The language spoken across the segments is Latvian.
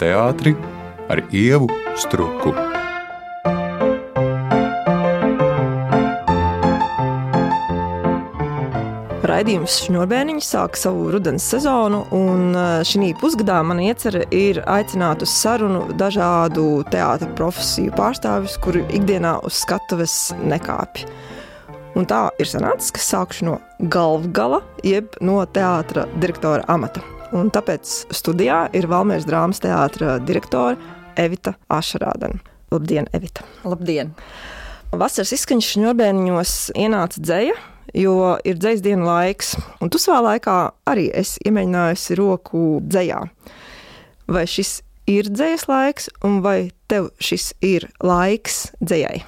teātri ar ievu struku. Raidījums Šņurbēniņš sāk savu rudens sezonu, un šī pusgadā man iecerē ir aicināt uz sarunu dažādu teātra profesiju pārstāvjus, kuri ikdienā uz skatuves nekāpj. Un tā ir sanācis, ka sākšu no galvgala, jeb no teātra direktora amata. Un tāpēc studijā ir Valmēras drāmas teātra direktore Evita Ašarādena. Labdien, Evita! Labdien! Vasaras izskaņas šņurbēniņos ienāca dzēja, jo ir dzējas dienu laiks, un tu savā laikā arī esi iemēģinājusi roku dzējā. Vai šis ir dzējas laiks, un vai tev šis ir laiks dzējai?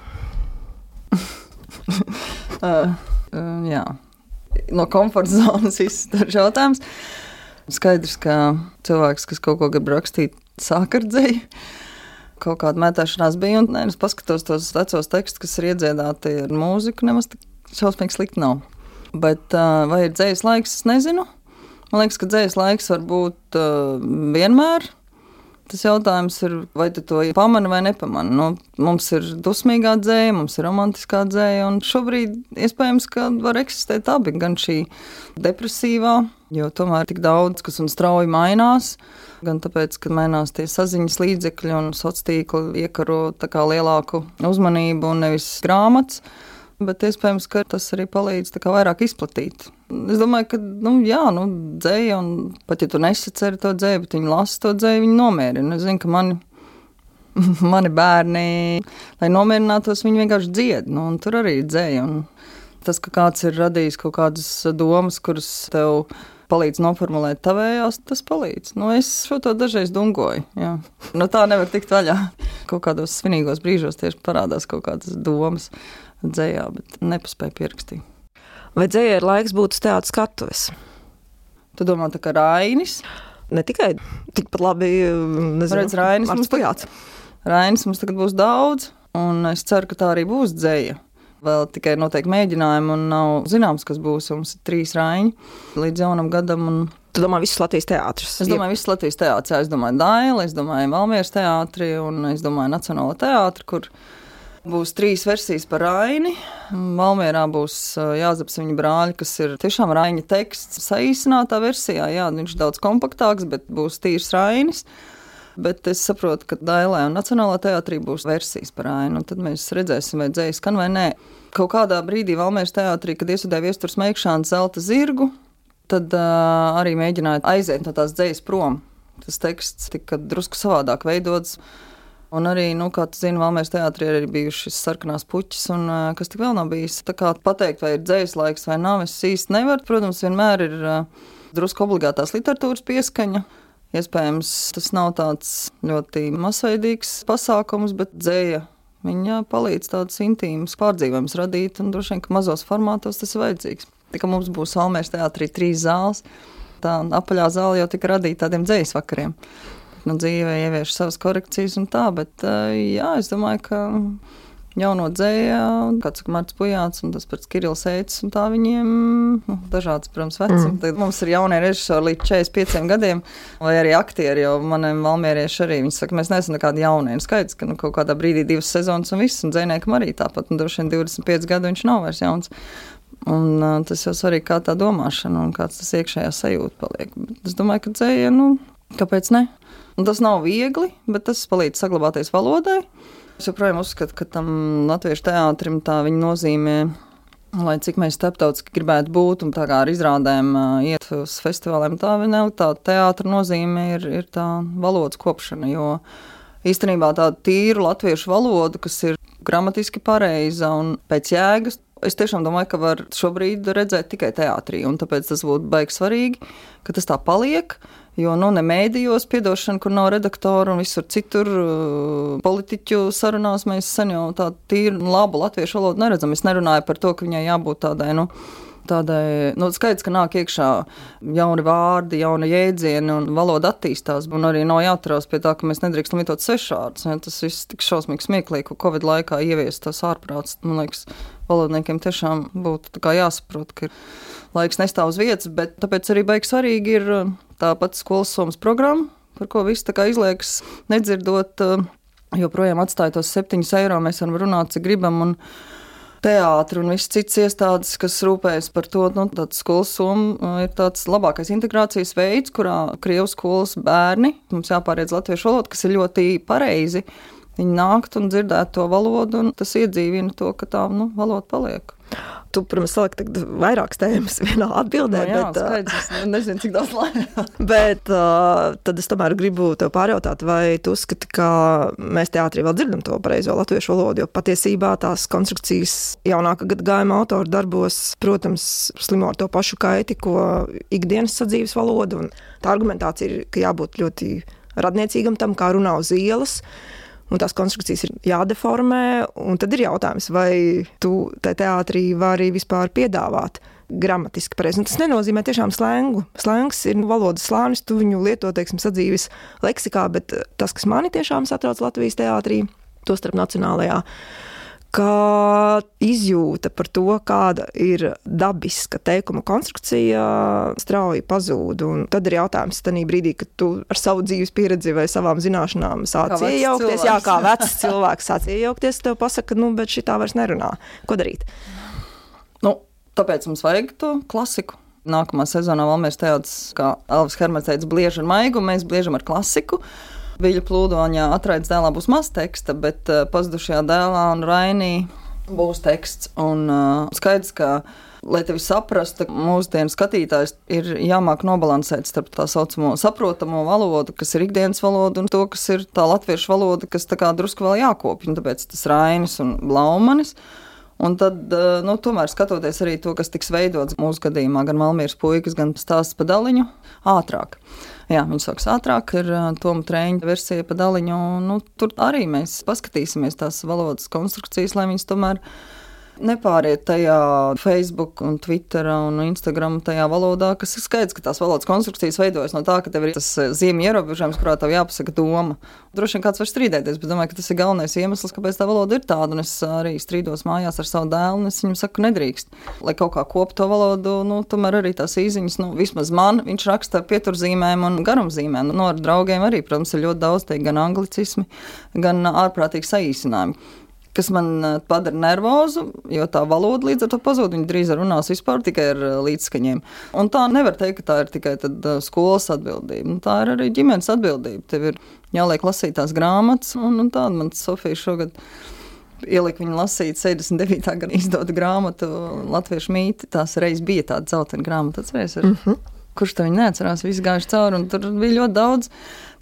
uh, uh, jā, no komforta zonas izsmeļs jautājums. Skaidrs, ka cilvēks, kas kaut ko grib rakstīt, sāk ar dzēju. Kaut kāda mētāšanās bija, un nē, es paskatos tos vecos tekstus, kas ir iedziedāti ar mūziku, nemaz tik šausmīgi slikti nav. Bet vai ir dzējas laiks, es nezinu. Man liekas, ka dzējas laiks var būt vienmēr. Tas jautājums ir, vai tu to pamani vai nepamani. Nu, mums ir dusmīgā dzēja, mums ir romantiskā dzēja, un šobrīd iespējams, ka var eksistēt abi, gan šī depresīvā, jo tomēr tik daudz kas un strauji mainās. Gan tāpēc, ka mainās tie saziņas līdzekļi un sociālā tīkla iekaro lielāku uzmanību un nevis grāmatas bet iespējams, ka tas arī palīdz vairāk izplatīt. Es domāju, ka, nu, jā, nu, dzēja, un pat ja tu nesaceri to dzēju, bet viņi lasa to dzēju, viņi nomierina. Es zinu, ka mani, mani bērni, lai nomierinātos, viņi vienkārši dzied, nu, un tur arī dzēja. Tas, ka kāds ir radījis kaut kādas domas, kuras tev palīdz noformulēt tavējās, tas palīdz. Nu, es šo to dažreiz dungoju. Jā. No tā nevar tikt vaļā. Kaut kādos svinīgos brīžos tieši parādās kaut kādas domas dzējā, bet nepaspēju pierakstīt. Vai dzējai ir laiks būt uz teātras skatuves? Tu domā, tā kā Rainis? Ne tikai tikpat labi, nezinu, Redz, Rainis mums pajāts. Rainis mums tagad būs daudz, un es ceru, ka tā arī būs dzēja. Vēl tikai noteikti mēģinājumi, un nav zināms, kas būs. Mums ir trīs raiņi līdz jaunam gadam. Un... Tu domā, visas Latvijas teātris? Es domāju, visas Latvijas teātris. Es domāju, Daila, es domāju, Valmieras teātri un es domāju, Nacionālo teātri, kur Būs trīs versijas par Raini. Valmjerā būs Jāzeps viņa brāļi, kas ir tiešām Raina teksts saīsinātā versijā. Jā, viņš ir daudz kompaktāks, bet būs tīrs Rainis. Bet es saprotu, ka Dailē un Nacionālā teātrī būs versijas par ainu. Tad mēs redzēsim, vai dzējas skan vai nē. Kaut kādā brīdī Valmēras teātrī, kad iestudēja viestures meikšanu zelta zirgu, tad uh, arī mēģināja aiziet no tās dzējas prom. Tas teksts tika drusku savādāk veidots. Un arī, nu, kā tu zini, Valmēras teātrī ir bijušas sarkanās puķis, un kas tik vēl nav bijis. Tā kā pateikt, vai ir dzējas laiks vai nav, es īsti nevaru. Protams, vienmēr ir drusku obligātās literatūras pieskaņa. Iespējams, tas nav tāds ļoti masveidīgs pasākums, bet dzēja viņa palīdz tādus intīmus pārdzīvojumus radīt, un droši vien, ka mazos formātos tas ir vajadzīgs. Tā kā mums būs Valmēras teātrī trīs zāles, tā apaļā zāle jau tika radīta tādiem dzējas vakariem nu, dzīvē ievieš savas korekcijas un tā, bet jā, es domāju, ka jauno dzēju, kāds ir Marts Pujāts un tas pats Kirillis Eits, un tā viņiem nu, dažāds, protams, vecums. Mm. Tad mums ir jaunie režisori līdz 45 gadiem, vai arī aktieri, jo maniem valmierieši arī, viņi saka, mēs neesam nekādi jaunie. Skaidrs, ka nu, kaut kādā brīdī divas sezonas un viss, un dzēniekam arī tāpat, un droši vien 25 gadu viņš nav vairs jauns. Un, uh, tas jau svarīgi, kā tā domāšana un kāds tas iekšējā sajūta paliek. Bet es domāju, ka dzēja, nu, kāpēc ne? Un tas nav viegli, bet tas palīdz saglabāties valodai. Es joprojām uzskatu, ka tam latviešu teātrim tā viņa nozīmē. Lai cik mēs starptautiski gribētu būt, un tā kā ar izrādēm iet uz festivāliem, tā vienalga teātra nozīme ir, ir tā valodas kopšana. Jo īstenībā tāda tīra latviešu valoda, kas ir gramatiski pareiza un pēc jēgas, es tiešām domāju, ka var šobrīd redzēt tikai teātrī. Tāpēc tas būtu baigi svarīgi, ka tas tā paliek. Jo nu, ne mēdījos, piedošana, kur nav redaktora un visur citur, uh, politiķu sarunās mēs sen jau tādu tīru, labu latviešu valodu neredzam. Es nerunāju par to, ka viņai jābūt tādai. Nu, Tādai nu, skaidrs, ka nāk iekšā jauni vārdi, jauni jēdzieni, un valoda attīstās. Un arī nav jāatcerās pie tā, ka mēs nedrīkstam lietot sešādus. Ja, tas viss tik šausmīgi smieklīgi, ka Covid laikā ieviest tas ārprāts. Man liekas, valodniekiem tiešām būtu jāsaprot, ka laiks nestāv uz vietas, bet tāpēc arī beigas svarīgi ir tāpat skolas somas programma, par ko viss tā kā izliekas nedzirdot. Joprojām atstāja tos septiņus eiro, mēs varam runāt, cik gribam. Un, teātris un visas citas iestādes, kas rūpējas par to. Nu, skolas summa ir tāds labākais integrācijas veids, kurā Krievijas skolas bērni mums jāpāriedz latviešu valodu, kas ir ļoti pareizi. Viņi nākt un dzirdēt to valodu, un tas iedzīvina to, ka tā nu, valoda paliek. Tu, protams, saliki vairākas tēmas vienā atbildē. No, nu jā, bet, skaidrs, es nezinu, cik daudz laika. bet uh, tad es tomēr gribu tev pārjautāt, vai tu uzskati, ka mēs teātrī vēl dzirdam to pareizo latviešu valodu, jo patiesībā tās konstrukcijas jaunāka gadagājuma autoru darbos, protams, slimo ar to pašu kaiti, ko ikdienas sadzīves valoda. Tā argumentācija ir, ka jābūt ļoti radniecīgam tam, kā runā uz ielas un tās konstrukcijas ir jādeformē. Tad ir jautājums, vai tu te teātrī vari vispār piedāvāt gramatiski pareizi. Tas nenozīmē tiešām slēngu. Slēngs ir valodas slānis, tu viņu lieto, teiksim, sadzīves leksikā, bet tas, kas mani tiešām satrauc Latvijas teātrī, tostarp nacionālajā kā izjūta par to, kāda ir dabiska teikuma konstrukcija, strauji pazūd. Un tad ir jautājums, tajā brīdī, kad tu ar savu dzīves pieredzi vai savām zināšanām sāc iejaukties, cilvēks. jā, kā vecs cilvēks sāc iejaukties, tev pasaka, nu, bet šī tā vairs nerunā. Ko darīt? Nu, tāpēc mums vajag to klasiku. Nākamā sezonā Valmērs teātris, kā Elvis Hermans teica, bliež ar maigu, mēs bliežam ar klasiku. Viļa plūdoņā atraides dēlā būs maz teksta, bet uh, pazudušajā dēlā un Rainī būs teksts. Un uh, skaidrs, ka, lai tevi saprastu, mūsdienu skatītājs ir jāmāk nobalansēt starp tā saucamo saprotamo valodu, kas ir ikdienas valoda, un to, kas ir tā latviešu valoda, kas tā kā drusku vēl jākopja. Tāpēc tas Rainis un Blaumanis. Un tad, nu, tomēr skatoties arī to, kas tiks veidots mūsu gadījumā, gan Malmīras puikas, gan stāsts pa daliņu, ātrāk. Jā, viņš sāks ātrāk, ir Toma trēņa versija pa daliņu. Nu, tur arī mēs paskatīsimies tās valodas konstrukcijas, lai viņas tomēr nepāriet tajā Facebook, un Twitter un Instagram tajā valodā, kas ir skaidrs, ka tās valodas konstrukcijas veidojas no tā, ka tev ir tas eh, zīmju ierobežojums, kurā tev jāpasaka doma. Droši vien kāds var strīdēties, bet domāju, ka tas ir galvenais iemesls, kāpēc tā valoda ir tāda. Un es arī strīdos mājās ar savu dēlu, un es viņam saku, nedrīkst. Lai kaut kā kopu to valodu, nu, tomēr arī tās īziņas, nu, vismaz man, viņš raksta pieturzīmēm un garumzīmēm. Nu, ar draugiem arī, protams, ir ļoti daudz tie gan anglicismi, gan ārprātīgi saīsinājumi kas man padara nervozu, jo tā valoda līdz ar to pazūd. Viņa drīz runās vispār tikai ar līdzskaņiem. Un tā nevar teikt, ka tā ir tikai tad, uh, skolas atbildība. Nu, tā ir arī ģimenes atbildība. Tev ir jāliek lasīt tās grāmatas, un, un tāda man Sofija šogad. Ieliku viņu lasīt 79. gada izdota grāmatu Latviešu mīti. Tās reizes bija tāda zeltaina grāmata, atceries? Mm -hmm. Kurš to neatcerās? Visi gājuši cauri, tur bija ļoti daudz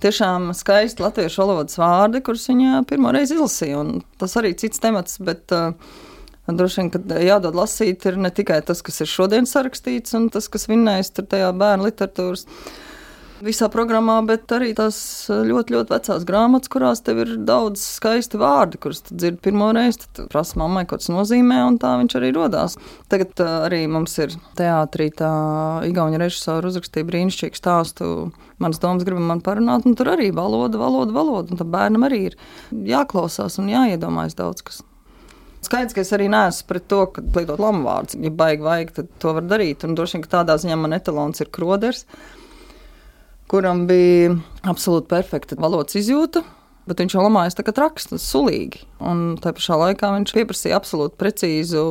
tiešām skaisti latviešu valodas vārdi, kurus viņa pirmo reizi izlasīja. Tas arī cits temats, bet uh, droši vien, ka jādod lasīt ir ne tikai tas, kas ir šodien sarakstīts, un tas, kas vinnējis tajā bērnu literatūras visā programmā, bet arī tās ļoti, ļoti vecās grāmatas, kurās tev ir daudz skaisti vārdi, kurus tu dzirdi pirmo reizi. Tad prasa mammai, ko tas nozīmē, un tā viņš arī rodās. Tagad arī mums ir teātrī tā Igaunija režisora uzrakstīja brīnišķīgu stāstu. Manas domas gribam man parunāt, un tur arī valoda, valoda, valoda. Un tam bērnam arī ir jāklausās un jāiedomājas daudz kas. Skaidrs, ka es arī neesmu pret to, ka lietot lamu vārdus. Ja baigi vajag, tad to var darīt. Un droši vien, ka tādā ziņā man etalons ir kroders kuram bija absolūti perfekta valodas izjūta. Bet viņš jau lamājas tā kā traks, tas sulīgi. Un tā pašā laikā viņš pieprasīja absolūti precīzu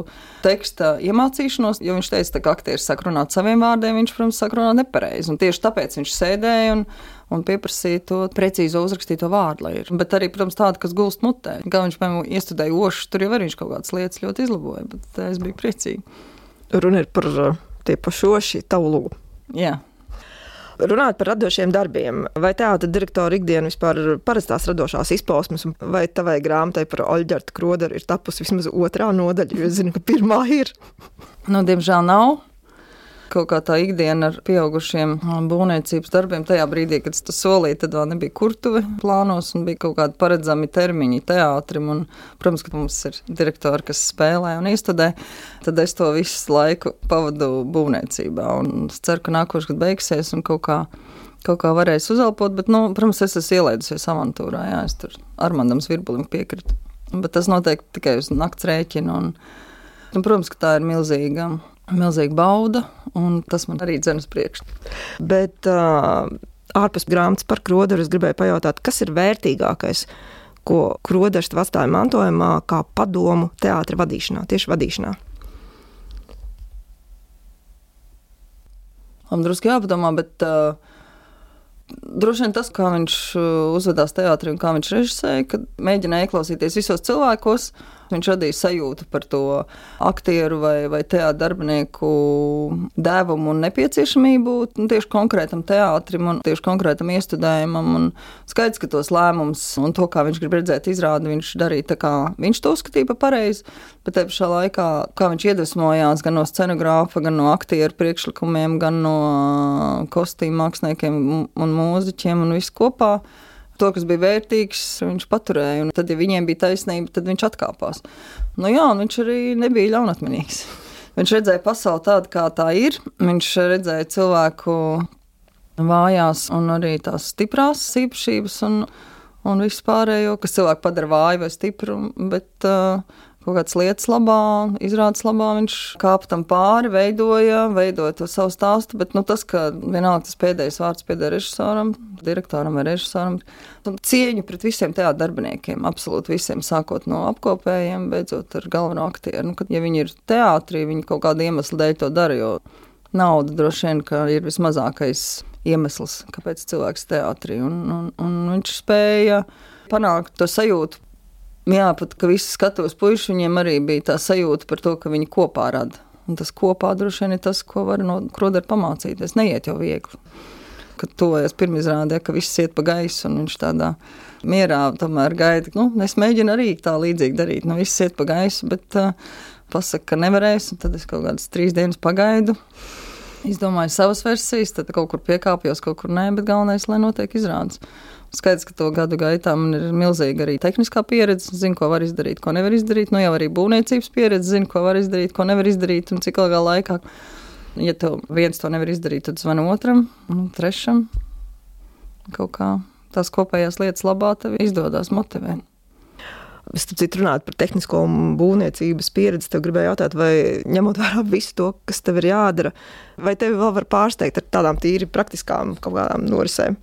teksta iemācīšanos, jo viņš teica, ka aktieris sāk runāt saviem vārdiem, viņš, protams, sāk runāt nepareizi. Un tieši tāpēc viņš sēdēja un, un pieprasīja to precīzo uzrakstīto vārdu. Bet arī, protams, tādu, kas gulst mutē. Kā viņš, piemēram, iestudēja ošu, tur jau arī viņš kaut kādas lietas ļoti izlaboja, bet es biju priecīga. Runa ir par uh, tie pašoši tavu lūgu. Jā. Runājot par radošiem darbiem, vai teātris direktora ikdiena vispār ir parastās radošās izpausmes, vai tavai grāmatai par Oļģerta Kroderu ir tapusi vismaz otrā nodaļa, jo es zinu, ka pirmā ir? Nu, diemžēl nav kaut kā tā ikdiena ar pieaugušiem būvniecības darbiem. Tajā brīdī, kad tas solīja, tad vēl nebija kurtuve plānos un bija kaut kādi paredzami termiņi teātrim. Un, protams, ka mums ir direktori, kas spēlē un iestudē. Tad es to visu laiku pavadu būvniecībā. Un es ceru, ka nākošais gads beigsies un kaut kā. Kaut kā varēs uzelpot, bet, nu, protams, es esmu ielaidusies avantūrā. Jā, es tur Armandam Zvirbulim piekritu. Bet tas notiek tikai uz nakts rēķina. Un, un, protams, ka tā ir milzīga milzīga bauda, un tas man arī dzen uz priekšu. Bet uh, ārpus grāmatas par kroderu, es gribēju pajautāt, kas ir vērtīgākais, ko kroders atstāja mantojumā, kā padomu teātra vadīšanā, tieši vadīšanā. Man drusku jāpadomā, bet uh, droši vien tas, kā viņš uzvedās teātrī un kā viņš režisēja, kad mēģināja ieklausīties visos cilvēkos, uh, Viņš radīja sajūtu par to aktieru vai, vai teātra darbinieku devumu un nepieciešamību tieši konkrētam teātrim un tieši konkrētam iestudējumam. Un skaidrs, ka tos lēmumus un to, kā viņš grib redzēt izrādi, viņš darīja tā, kā viņš to uzskatīja par pareizi. Bet te pašā laikā, kā viņš iedvesmojās gan no scenogrāfa, gan no aktieru priekšlikumiem, gan no kostīmu māksliniekiem un mūziķiem un viss kopā to, kas bija vērtīgs, viņš paturēja. Un tad, ja viņiem bija taisnība, tad viņš atkāpās. Nu, jā, viņš arī nebija ļaunatminīgs. Viņš redzēja pasauli tādu, kā tā ir. Viņš redzēja cilvēku vājās un arī tās stiprās īpašības un, un visu pārējo, kas cilvēku padara vāju vai stipru. Bet, uh, kaut kādas lietas labā, izrādes labā viņš kāpa tam pāri, veidoja, veidoja to savu stāstu. Bet nu, tas, ka vienalga tas pēdējais vārds pieder režisoram, direktoram vai režisoram, un cieņu pret visiem teātriem darbiniekiem, absolūti visiem, sākot no apkopējiem, beidzot ar galveno aktieru. Nu, kad, ja viņi ir teātrī, viņi kaut kādu iemeslu dēļ to dara, jo nauda droši vien ir vismazākais iemesls, kāpēc cilvēks teātrī. Un, un, un viņš spēja panākt to sajūtu Jā, pat ka visi skatuves puiši, viņiem arī bija tā sajūta par to, ka viņi kopā rada. Un tas kopā droši vien ir tas, ko var no krodera pamācīties. Neiet jau viegli. Kad tuvojas pirmizrādē, ka viss iet pa gaisu un viņš tādā mierā tomēr gaida. Nu, es mēģinu arī tā līdzīgi darīt. Nu, viss iet pa gaisu, bet uh, pasaka, ka nevarēs. Tad es kaut kādas trīs dienas pagaidu. Izdomāju savas versijas, tad kaut kur piekāpjos, kaut kur nē, bet galvenais, lai notiek izrādes. Skaidrs, ka to gadu gaitā man ir milzīga arī tehniskā pieredze. Zinu, ko var izdarīt, ko nevar izdarīt. Nu, jau arī būvniecības pieredze, zinu, ko var izdarīt, ko nevar izdarīt un cik ilgā laikā. Ja tev viens to nevar izdarīt, tad zvani otram, trešam. Kaut kā tās kopējās lietas labā tev izdodas motivēt. Es citu runāju par tehnisko un būvniecības pieredzi. Tev gribēju jautāt, vai ņemot vērā visu to, kas tev ir jādara, vai tevi vēl var pārsteigt ar tādām tīri praktiskām kaut kādām norisēm?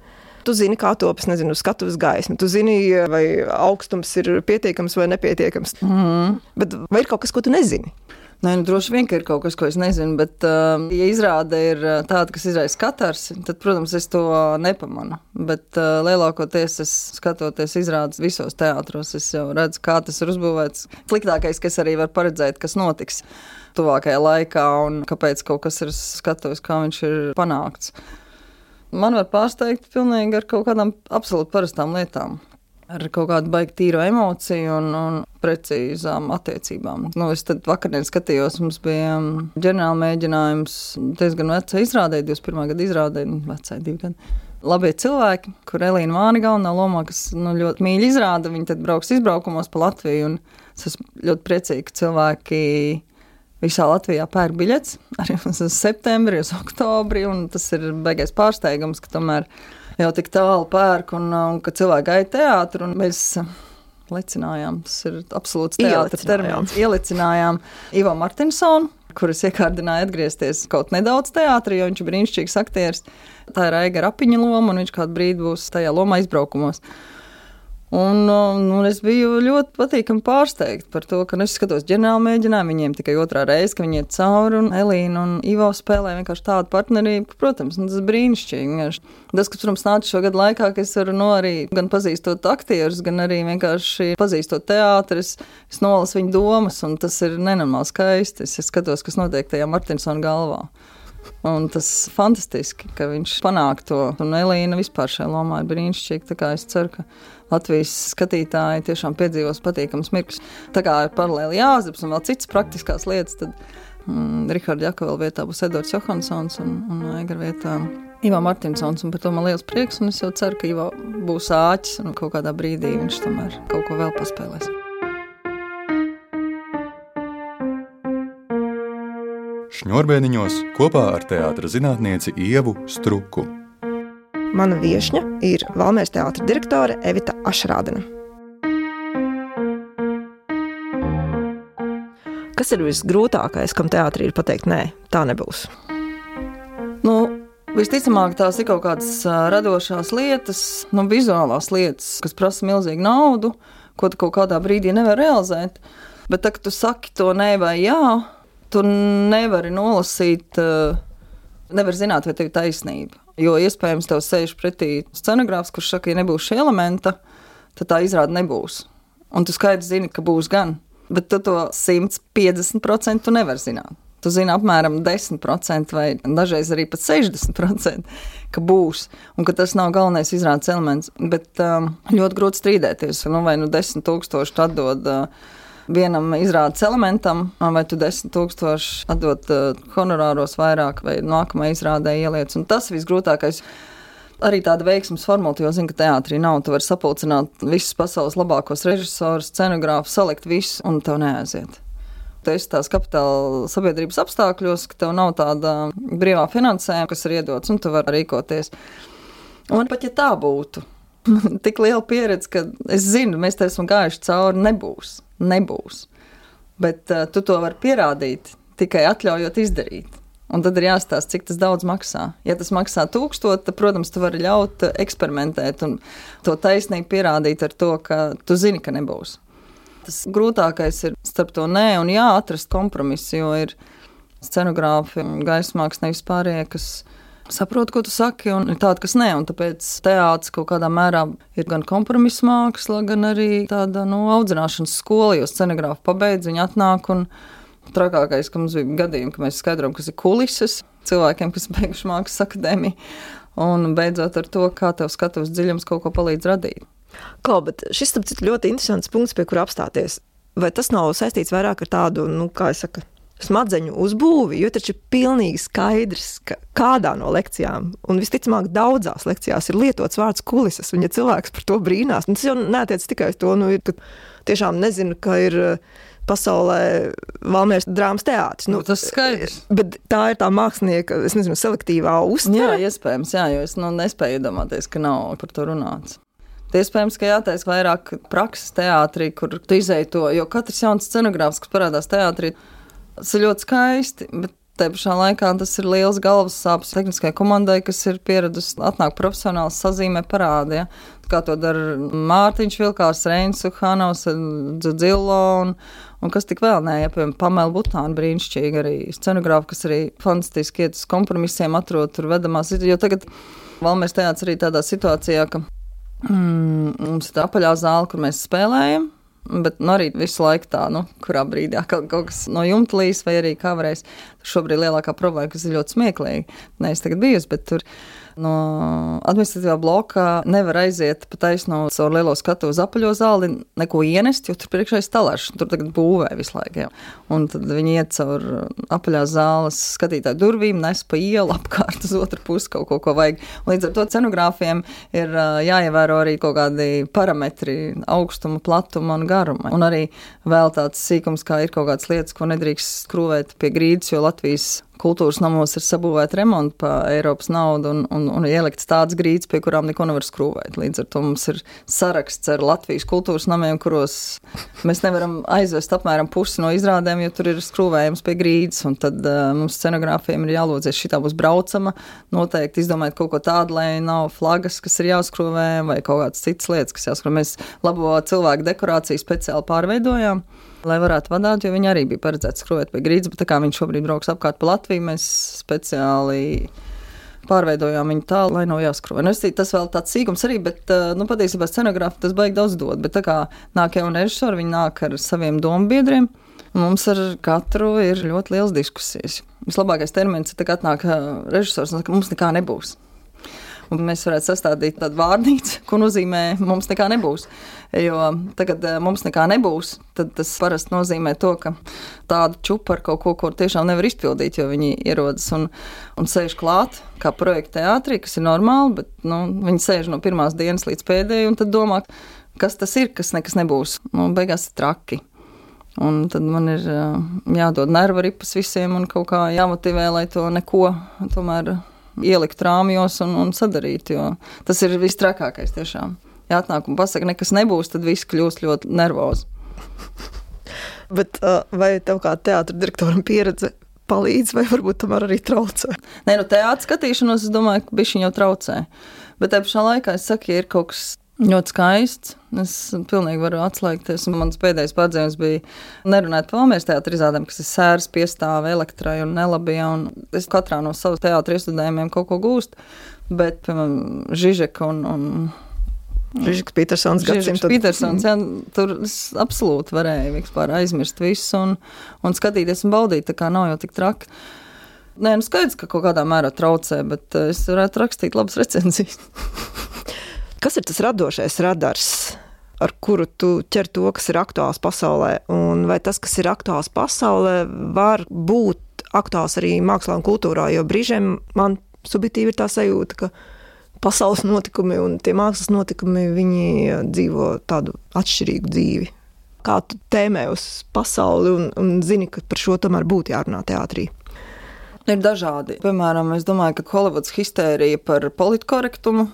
Tu zini, kā topas, nezinu, skatuves gaisma. Tu zini, vai augstums ir pietiekams vai nepietiekams. Mm. Bet vai ir kaut kas, ko tu nezini? Nē, nu, droši vien, ka ir kaut kas, ko es nezinu, bet, uh, ja izrāde ir uh, tāda, kas izraisa katrs, tad, protams, es to nepamanu. Bet uh, lielākoties es skatoties izrādes visos teātros, es jau redzu, kā tas ir uzbūvēts. Sliktākais, kas arī var paredzēt, kas notiks tuvākajā laikā un kāpēc kaut kas ir skatuves, kā viņš ir panākts man var pārsteigt pilnīgi ar kaut kādām absolūti parastām lietām. Ar kaut kādu baigtu tīru emociju un, un precīzām attiecībām. Nu, es tad vakarā skatījos, mums bija um, ģenerāla mēģinājums diezgan vecai izrādē, 21. gada izrādē, nu, vecai divi gadi. Labie cilvēki, kur Elīna Vāna galvenā lomā, kas nu, ļoti mīļi izrāda, viņi tad brauks izbraukumos pa Latviju. Es esmu ļoti priecīga, ka cilvēki visā Latvijā pērk biļetes, arī uz septembri, uz oktobri. Tas ir beigais pārsteigums, ka tomēr jau tik tālu pērk un, un ka cilvēki gaida teātru. Mēs licinājām, tas ir absolūts teātris termins, ielicinājām Ivo Martinsonu. Kuras iekārdināja atgriezties kaut nedaudz teātrī, jo viņš ir brīnišķīgs aktieris. Tā ir Aiga Rapiņa loma, un viņš kādu brīdi būs tajā lomā izbraukumos. Un, un um, es biju ļoti patīkami pārsteigta par to, ka nu, es skatos ģenerāli mēģinājumu, viņiem tikai otrā reize, ka viņi iet cauri, un Elīna un Ivo spēlē vienkārši tādu partnerību, protams, nu, tas ir brīnišķīgi. Tas, kas, protams, nāca šo gadu laikā, ka es varu nu, arī gan pazīstot aktierus, gan arī vienkārši pazīstot teātris, es nolasu viņu domas, un tas ir nenormāli skaisti. Es skatos, kas notiek tajā Martinsona galvā. Un tas ir fantastiski, ka viņš panāk to. Un Elīna vispār šajā lomā ir brīnišķīga. Es ceru, ka Latvijas skatītāji tiešām piedzīvos patīkams mirklis. Tā kā ir paralēli jāzaps un vēl citas praktiskās lietas, tad mm, Rihards Jakavela vietā būs Edvards Johansons un, un Aigar vietā. Ivo Martinsons, un par to man liels prieks, un es jau ceru, ka Ivo būs āķis, un kaut kādā brīdī viņš tomēr kaut ko vēl paspēlēs. Šņurbēniņos kopā ar teātras zinātnieci Ievu Struku. Mana viesņa ir Valmēras teātris direktore Evita Ašrādena. Kas ir visgrūtākais, kam teātrī ir pateikt, nē, tā nebūs? Nu, Visticamāk, tās ir kaut kādas radošās lietas, nu, vizuālās lietas, kas prasa milzīgu naudu, ko tu kaut kādā brīdī nevar realizēt. Bet, tā, kad tu saki to nē vai jā, tu nevari nolasīt, nevar zināt, vai tev ir taisnība. Jo iespējams, tev sēž pretī scenogrāfs, kurš saka, ja nebūs šī elementa, tad tā izrāda nebūs. Un tu skaidri zini, ka būs gan. Bet tu to 150% nevari zināt. Tu zini apmēram 10% vai dažreiz arī pat 60%, ka būs un ka tas nav galvenais izrādes elements. Bet um, ļoti grūti strīdēties. Nu, vai nu 10,000 atdod uh, vienam izrādes elementam, vai tu 10,000 atdod uh, honorāros vairāk, vai nākamajai izrādē ieliec. Un tas visgrūtākais arī tāda veiksmes formula, jo zinu, ka teātrī nav. Tu vari sapulcināt visus pasaules labākos režisorus, scenogrāfus, salikt visu, un tev neaiziet. Tu esi tās kapitāla sabiedrības apstākļos, ka tev nav tāda brīvā finansējuma, kas ir iedots, un tu vari rīkoties. Un pat ja tā būtu, tik liela pieredze, ka es zinu, mēs te esam gājuši cauri, nebūs. nebūs. Bet uh, tu to vari pierādīt tikai atļaujot izdarīt. Un tad ir jāstāsta, cik tas daudz maksā. Ja tas maksā tūkstoši, tad, protams, tu vari ļaut eksperimentēt un to taisnīgi pierādīt ar to, ka tu zini, ka nebūs. Tas grūtākais ir starp to nē un jā atrast kompromisu, jo ir scenogrāfi un gaismāks nevis pārējie, kas saprot, ko tu saki, un ir tādi, kas nē. Tāpēc teātris kaut kādā mērā ir gan kompromisa māksla, gan arī tāda nu, audzināšanas skola, jo scenogrāfi pabeidz, viņi atnāk un trakākais, ka mums bija gadījumi, ka mēs skaidrojam, kas ir kulises cilvēkiem, kas beiguši mākslas akadēmiju, un beidzot ar to, kā tev skatuves dziļums kaut ko palīdz radīt. Klau, bet šis ir ļoti interesants punkts, pie kura apstāties. Vai tas nav saistīts vairāk ar tādu, nu, kā jau saka, smadzeņu uzbūvi, jo taču ir pilnīgi skaidrs, ka kādā no lekcijām, un visticamāk, daudzās lekcijās ir lietots vārds kulises, un ja cilvēks par to brīnās, nu, tas jau netiec tikai uz to, nu, ka tiešām nezinu, ka ir pasaulē Valmieras drāmas teātris. Nu, nu, tas skaidrs. Bet tā ir tā mākslinieka, es nezinu, selektīvā uztvere. Jā, iespējams, jā, jo es nu, nespēju iedomāties, ka nav par to runāts. Iespējams, ka jātaisa vairāk prakses teātrī, kur tu izēji to, jo katrs jauns scenogrāfs, kas parādās teātrī, tas ir ļoti skaisti. Bet Te pašā laikā tas ir liels galvas sāpes tehniskajai komandai, kas ir pieradusi atnākt profesionāli sazīmē parādē. Ja? Kā to dara Mārtiņš Vilkārs, Reins Uhanovs, Dzillo un, un kas tik vēl nē, ja, piemēram, Pamela Butāna brīnišķīgi arī scenogrāfa, kas arī fantastiski iet uz kompromisiem, atrod tur vedamās, jo tagad Valmērs teāts arī tādā situācijā, ka mm, mums ir tā apaļā zāle, kur mēs spēlējam, Bet nu, arī visu laiku tā, nu, kurā brīdī kaut, kaut kas no jumta līs, vai arī kā varēs. Šobrīd lielākā problēma, kas ir ļoti smieklīga, nevis tagad bijusi, bet tur no administratīvā bloka nevar aiziet pa taisno caur lielo skatu uz apaļo zāli, neko ienest, jo tur priekšā ir stalārs. Tur tagad būvē visu laiku. Jā. Un tad viņi iet caur apaļās zāles skatītāju durvīm, nes pa ielu apkārt uz otru pusi kaut ko, ko vajag. Un līdz ar to scenogrāfiem ir jāievēro arī kaut kādi parametri - augstuma, platuma un garuma. Un arī vēl tāds sīkums, kā ir kaut kādas lietas, ko nedrīkst skrūvēt pie grīdas, jo Latvijas kultūras namos ir sabūvēta remonta par Eiropas naudu un, un, un ielikts tādas grīdas, pie kurām neko nevar skrūvēt. Līdz ar to mums ir saraksts ar Latvijas kultūras namiem, kuros mēs nevaram aizvest apmēram pusi no izrādēm, jo tur ir skrūvējums pie grīdas. Tad uh, mums scenogrāfiem ir jālūdzies, šī tā būs braucama. Noteikti izdomājot kaut ko tādu, lai nav flagas, kas ir jāskrūvē, vai kaut kādas citas lietas, kas jāskrūvē. Mēs labo cilvēku dekorāciju speciāli pārveidojām lai varētu vadīt, jo viņi arī bija paredzēti skrūvēt pie grīdas, bet tā kā viņš šobrīd brauks apkārt pa Latviju, mēs speciāli pārveidojām viņu tā, lai nav jāskrūvē. Nu, tas vēl tāds sīkums arī, bet nu, patiesībā scenogrāfi tas baigi daudz dod. Bet tā kā nāk jauni režisori, viņi nāk ar saviem dombiedriem. Mums ar katru ir ļoti liels diskusijas. Vislabākais termins ir, kad atnāk režisors un saka, mums nekā nebūs un mēs varētu sastādīt tādu vārnīcu, ko nozīmē mums nekā nebūs. Jo tagad eh, mums nekā nebūs, tad tas parasti nozīmē to, ka tādu čupu ar kaut ko, ko tiešām nevar izpildīt, jo viņi ierodas un, un sēž klāt, kā projekta teātrī, kas ir normāli, bet nu, viņi sēž no pirmās dienas līdz pēdējai un tad domā, kas tas ir, kas nekas nebūs. Nu, beigās ir traki. Un tad man ir eh, jādod nervu ripas visiem un kaut kā jāmotivē, lai to neko tomēr ielikt rāmjos un, un sadarīt. Tas ir viss trakākais tiešām. Ja atnāk un pasaka, nekas nebūs, tad viss kļūst ļoti nervozi. Bet vai tev kā teātris direktoram pieredze palīdz, vai varbūt tomēr arī traucē? Nē, nu, teātris skatīšanos, es domāju, ka viņš jau traucē. Bet tajā pašā laikā es saku, ja ir kaut kas ļoti skaists, es pilnīgi varu atslēgties. Mans pēdējais pārdzīvums bija nerunāt par Valmieras teātris izrādēm, kas ir sēras piestāve elektrai un nelabijā. Un es katrā no savas teātris iestudējumiem kaut ko gūstu, bet, piemēram, Žižeka un, un Žižeks Petersons, gadsimta Petersons, jā, tur es absolūti varēju vispār aizmirst visu un, un skatīties un baudīt, tā kā nav jau tik traki. Nē, nu skaidrs, ka kaut kādā mērā traucē, bet es varētu rakstīt labas recenzijas. Kas ir tas radošais radars? Ar kuru tu ķer to, kas ir aktuāls pasaulē, un vai tas, kas ir aktuāls pasaulē, var būt aktuāls arī mākslā un kultūrā? Jo brīžiem man subjektīvi ir tā sajūta, ka pasaules notikumi un tie mākslas notikumi, dzīvo tādu atšķirīgu dzīvi. Kā tu tēmē uz pasauli un, un zini, ka par šo tomēr būtu jārunā teātrī? Ir dažādi. Piemēram, es domāju, ka Holivudas histērija par politkorektumu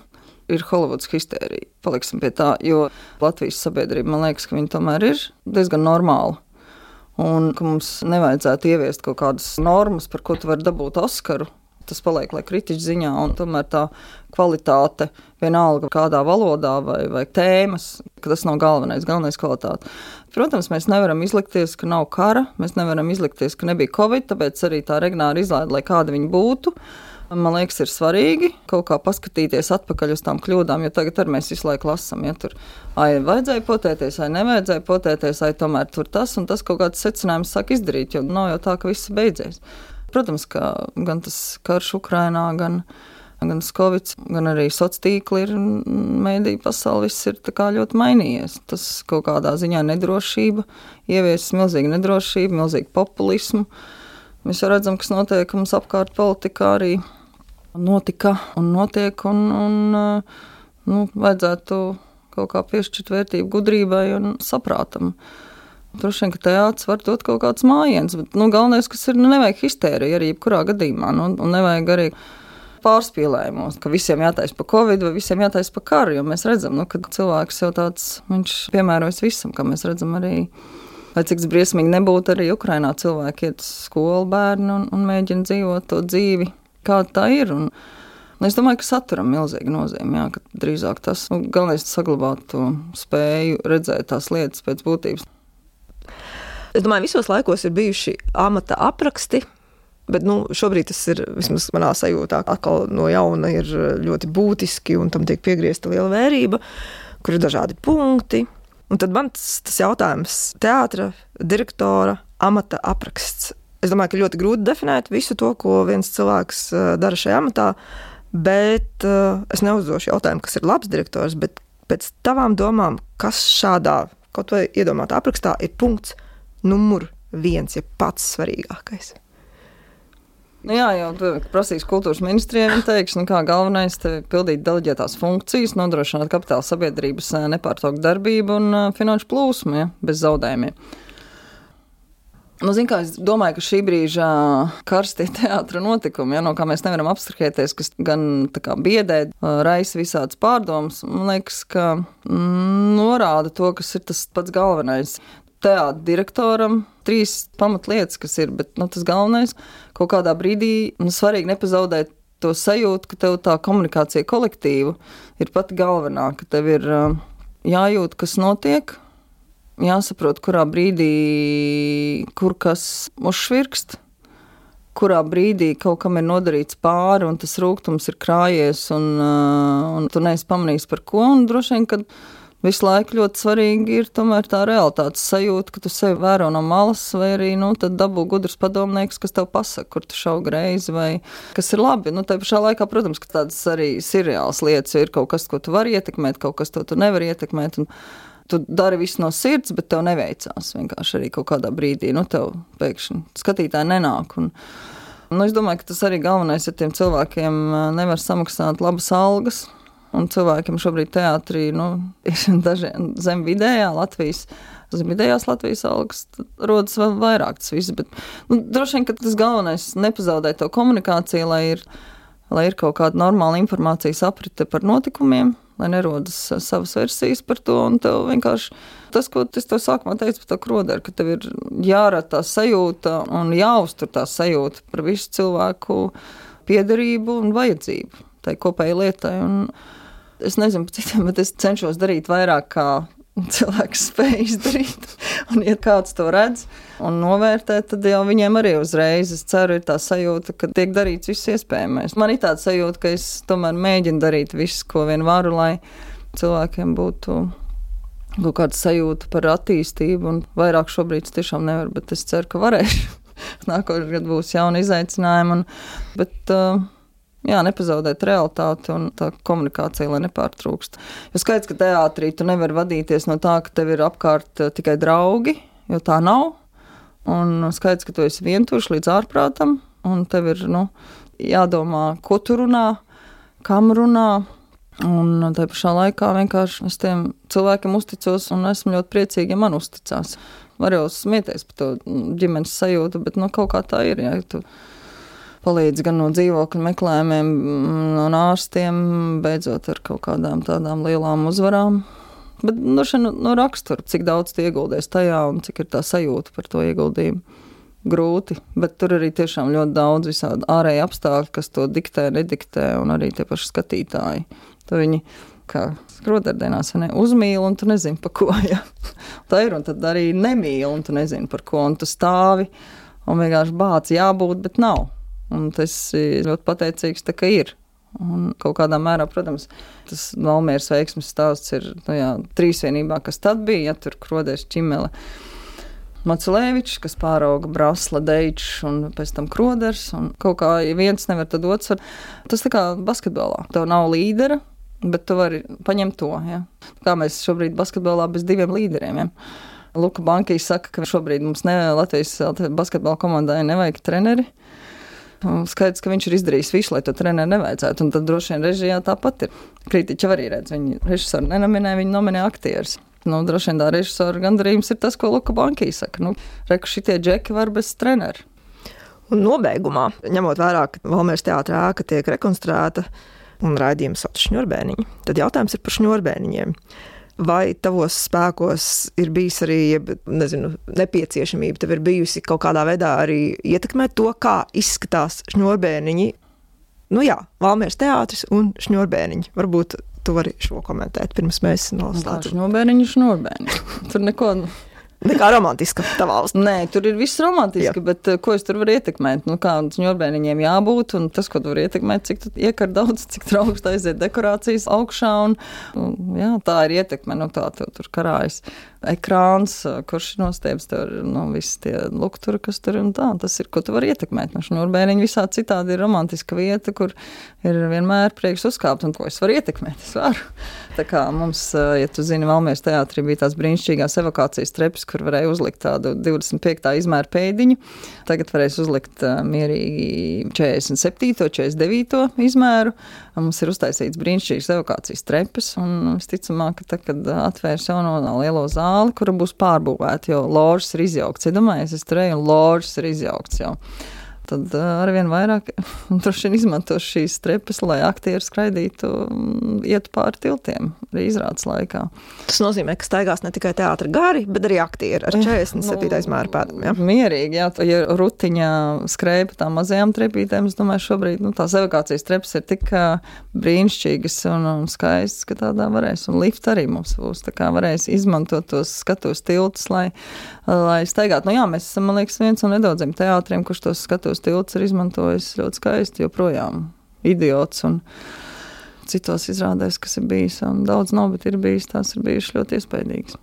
ir Holivudas histērija. Paliksim pie tā, jo Latvijas sabiedrība man liekas, ka viņa tomēr ir diezgan normāla. Un ka mums nevajadzētu ieviest kaut kādas normas, par ko tu vari dabūt Oskaru tas paliek kritiķa ziņā, un tomēr tā kvalitāte, vienalga kādā valodā vai, vai tēmas, tas nav galvenais, galvenais kvalitāte. Protams, mēs nevaram izlikties, ka nav kara, mēs nevaram izlikties, ka nebija covid, tāpēc arī tā regnāra izlaide, lai kāda viņa būtu. Man liekas, ir svarīgi kaut kā paskatīties atpakaļ uz tām kļūdām, jo tagad mēs visu laiku lasām, ja tur ai, vajadzēja potēties, vai nevajadzēja potēties, vai tomēr tur tas un tas kaut kāds secinājums sāk izdarīt, jo nav jau tā, ka viss beidzies. Protams, ka gan tas karš Ukrainā, gan, gan Covid, gan arī sociālā tīkla ir mēdīja pasaule, viss ir ļoti mainījies. Tas kaut kādā ziņā nedrošība, ieviesis milzīgu nedrošību, milzīgu populismu. Mēs jau redzam, kas notiek mums apkārt politikā arī notika un notiek, un, un nu, vajadzētu kaut kā piešķirt vērtību gudrībai un saprātam. Droši vien, ka teātris var dot kaut kāds mājiens, bet nu, galvenais, kas ir, nu, nevajag histēriju arī jebkurā gadījumā, nu, un nevajag arī pārspīlējumos, ka visiem jātaisa par covid vai visiem jātaisa par karu, jo mēs redzam, nu, ka cilvēks jau tāds, viņš piemērojas visam, kā mēs redzam arī. Lai cik briesmīgi nebūtu, arī Ukrainā cilvēki iet uz skolu bērnu un, un mēģina dzīvot to dzīvi, kāda tā ir. Un, es domāju, ka saturam milzīga nozīme. Jā, drīzāk tas nu, galvenais ir saglabāt to spēju redzēt tās lietas pēc būtības. Es domāju, visos laikos ir bijuši amata apraksti. Bet nu, šobrīd tas ir vismaz manā sajūtā, atkal no jauna ir ļoti būtiski un tam tiek piegriezta liela vērība, kur ir dažādi punkti. Un tad man tas, tas jautājums, teātris, direktora amata apraksts. Es domāju, ka ļoti grūti definēt visu to, ko viens cilvēks eh, dara šajā amatā, bet uh, es neuzdošu jautājumu, kas ir labs direktors, bet pēc tavām domām, kas šādā kaut vai iedomātā aprakstā ir punkts, numur viens, ja pats svarīgākais? Nu jā, jau prasīs kultūras ministrijai. Viņa teiks, nu kā galvenais ir pildīt deleģētās funkcijas, nodrošināt kapitāla sabiedrības eh, nepārtrauktu darbību un finanšu plūsmu ja, bez zaudējumiem. Nu, zin, kā, es domāju, ka šī brīža karstie teātris notikumi, ja, no kā mēs nevaram abstrahēties, kas gan kā, biedē, raisa visādas pārdomas, man liekas, ka mm, norāda to, kas ir tas pats galvenais. Teātris direktoram trīs pamatlietas, kas ir, bet nu, tas galvenais kaut kādā brīdī nu, svarīgi nepazaudēt to sajūtu, ka tev tā komunikācija kolektīva ir pati galvenā, ka tev ir uh, jājūt, kas notiek, jāsaprot, kurā brīdī kur kas uzšvirkst. Kurā brīdī kaut kam ir nodarīts pāri, un tas rūkums ir krājies, un, uh, un tu neesi pamanījis par ko. Droši vien, ka visu laiku ļoti svarīgi ir tomēr tā realitātes sajūta, ka tu sevi vēro no malas, vai arī nu, dabū gudrs padomnieks, kas tev pasaka, kur tu šau greizi, vai kas ir labi. Nu, tā pašā laikā, protams, ka tādas arī ir reāls lietas, ir kaut kas, ko tu vari ietekmēt, kaut kas, ko tu nevari ietekmēt. Un, Tu dari visu no sirds, bet tev neveicās. Vienkārši arī kaut kādā brīdī, nu, tev pēkšņi skatītāji nenāk. Un, nu, es domāju, ka tas arī galvenais, ja tiem cilvēkiem nevar samaksāt labas algas, Un cilvēkiem šobrīd teātrī nu, ir dažiem zem vidējā Latvijas. Zem vidējās Latvijas algas rodas vēl vairāk tas viss. Bet, nu, droši vien, ka tas galvenais ir nepazaudēt to komunikāciju, lai ir, lai ir kaut kāda normāla informācijas aprite par notikumiem, lai nerodas savas versijas par to. Tev vienkārši tas, ko es tev sākumā teicu par to kroderu, ka tev ir jārada tā sajūta un jāuztur tā sajūta par visu cilvēku piederību un vajadzību tai kopējai lietai. Un es nezinu par citiem, bet es cenšos darīt vairāk kā cilvēks spēj izdarīt. Un, ja kāds to redz un novērtē, tad jau viņiem arī uzreiz, es ceru, ir tā sajūta, ka tiek darīts viss iespējamais. Man ir tāda sajūta, ka es tomēr mēģinu darīt visu, ko vien varu, lai cilvēkiem būtu kaut kāda sajūta par attīstību. Un vairāk šobrīd es tiešām nevaru, bet es ceru, ka varēšu. Nākamā gada būs jauni izaicinājumi. Un, bet, uh, jā, nepazaudēt realitāti un tā komunikācija, lai nepārtrūkst. Jo skaidrs, ka teātrī tu nevari vadīties no tā, ka tev ir apkārt eh, tikai draugi, jo tā nav. Un skaidrs, ka tu esi vientuļš līdz ārprātam, un tev ir nu, jādomā, ko tu runā, kam runā. Un tā pašā laikā vienkārši es tiem cilvēkiem uzticos, un esmu ļoti priecīga, ja man uzticās. Var jau smieties par to ģimenes sajūtu, bet nu, kaut kā tā ir. Ja tu palīdz gan no dzīvokļu meklējumiem, mm, no ārstiem, beidzot ar kaut kādām tādām lielām uzvarām. Bet nu, no, no rakstura, cik daudz ieguldījis tajā un cik ir tā sajūta par to ieguldījumu. Grūti, bet tur arī tiešām ļoti daudz visādi ārēji apstākļi, kas to diktē, nediktē, un arī tie paši skatītāji. Tur viņi kā skrodardienās ne, uzmīl, un tu nezini, par ko. Ja. Tā ir, un tad arī nemīl, un tu nezini, par ko. Un tu stāvi un vienkārši bāc jābūt, bet nav. Un tas ir ļoti pateicīgs, ka ir. Un kaut kādā mērā, protams, tas Valmieras veiksmes stāsts ir nu jā, trīsvienībā, kas tad bija, ja tur krodēs ķimele. Macelēvičs, kas pārauga Brasla, Deičs un pēc tam Kroders. Kaut kā, viens nevar, tad otrs var. Tas tā kā basketbolā. Tev nav līdera, bet tu vari paņemt to. Ja? Kā mēs šobrīd basketbolā bez diviem līderiem. Ja? Luka Bankīs saka, ka šobrīd mums ne, Latvijas basketbola komandai nevajag treneri. Skaidrs, ka viņš ir izdarījis visu, lai to treneru nevajadzētu. Un tad droši vien režijā tāpat ir. Kritiķi arī redz, viņi režisoru nenominē, viņi nominē aktierus. Nu, droši vien tā režisora gandarījums ir tas, ko Luka Banki saka. Nu, Reku šitie džeki var bez treneru. Un nobeigumā, ņemot vērā, ka Valmēras teātrā ēka tiek rekonstruēta un raidījums sauc šņurbēniņi, tad jautājums ir par šņurbēniņiem vai tavos spēkos ir bijis arī nezinu, nepieciešamība, tev ir bijusi kaut kādā veidā arī ietekmēt to, kā izskatās šņurbēniņi. Nu jā, Valmieras teātris un šņurbēniņi. Varbūt tu vari šo komentēt, pirms mēs noslēdzam. Šņurbēniņi, šņurbēniņi. Tur neko. Nekā romantiska tavā valstī. Nē, tur ir viss romantiski, Jā. bet uh, ko es tur varu ietekmēt? Nu, kā ņurbēniņiem jābūt, un tas, ko tu vari ietekmēt, cik tu iekar daudz, cik augstu aiziet dekorācijas augšā, un, un jā, tā ir ietekme, nu tā tev tur karājas ekrāns, kurš nostiepts tur, nu, visi tie lukturi, kas tur ir, un tā, tas ir, ko tu vari ietekmēt. Nu, šnurbēniņi visā citādi ir romantiska vieta, kur ir vienmēr prieks uzkāpt, un ko es varu ietekmēt, es varu. Tā kā mums, ja tu zini, Valmieras teātrī bija tās brīnišķīgās evakācijas trepas, kur varēja uzlikt tādu 25. izmēru pēdiņu, tagad varēs uzlikt mierīgi 47. 49. izmēru, Mums ir uztaisīts brīnišķīgs evokācijas trepas, un visticamāk, ka tad, kad atvērs jauno lielo zāli, kura būs pārbūvēta, jo ložas ir izjaukts. Iedomājieties, es tur eju un ložas ir izjaukts jau tad eh, arvien vairāk vien izmanto šīs trepas, lai aktieri skraidītu, mm, iet pāri tiltiem arī izrādes laikā. Tas nozīmē, ka staigās ne tikai teātris gari, bet arī aktieri ar 47. Nu, izmēru pēdām. Ja? Mierīgi, jā, ja rutiņā skrēja pa tām mazajām trepītēm, es domāju, šobrīd nu, tās evakācijas trepas ir tik brīnišķīgas un, un skaistas, ka tādā varēs. Un lift arī mums būs, tā kā varēs izmantot tos skatus tiltus, lai, lai staigātu. Nu jā, mēs esam, man liekas, viens no nedaudziem teātriem, kurš tos skatus tiltus ir izmantojis ļoti skaisti joprojām. Idiots citos izrādēs, kas ir bijis, daudz nav, bet ir bijis, tās ir bijušas ļoti iespaidīgas.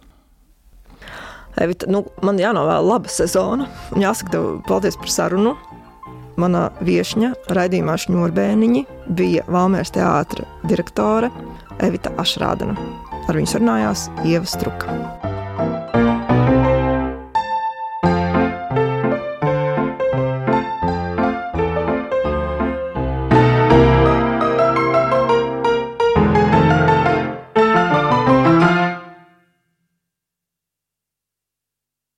Evita, nu, man jānovēl laba sezona. Jāsaka, tev paldies par sarunu. Mana viesņa raidījumā Šņurbēniņi bija Valmērs teātra direktore Evita Ašrādena. Ar viņu sarunājās Ieva Struka.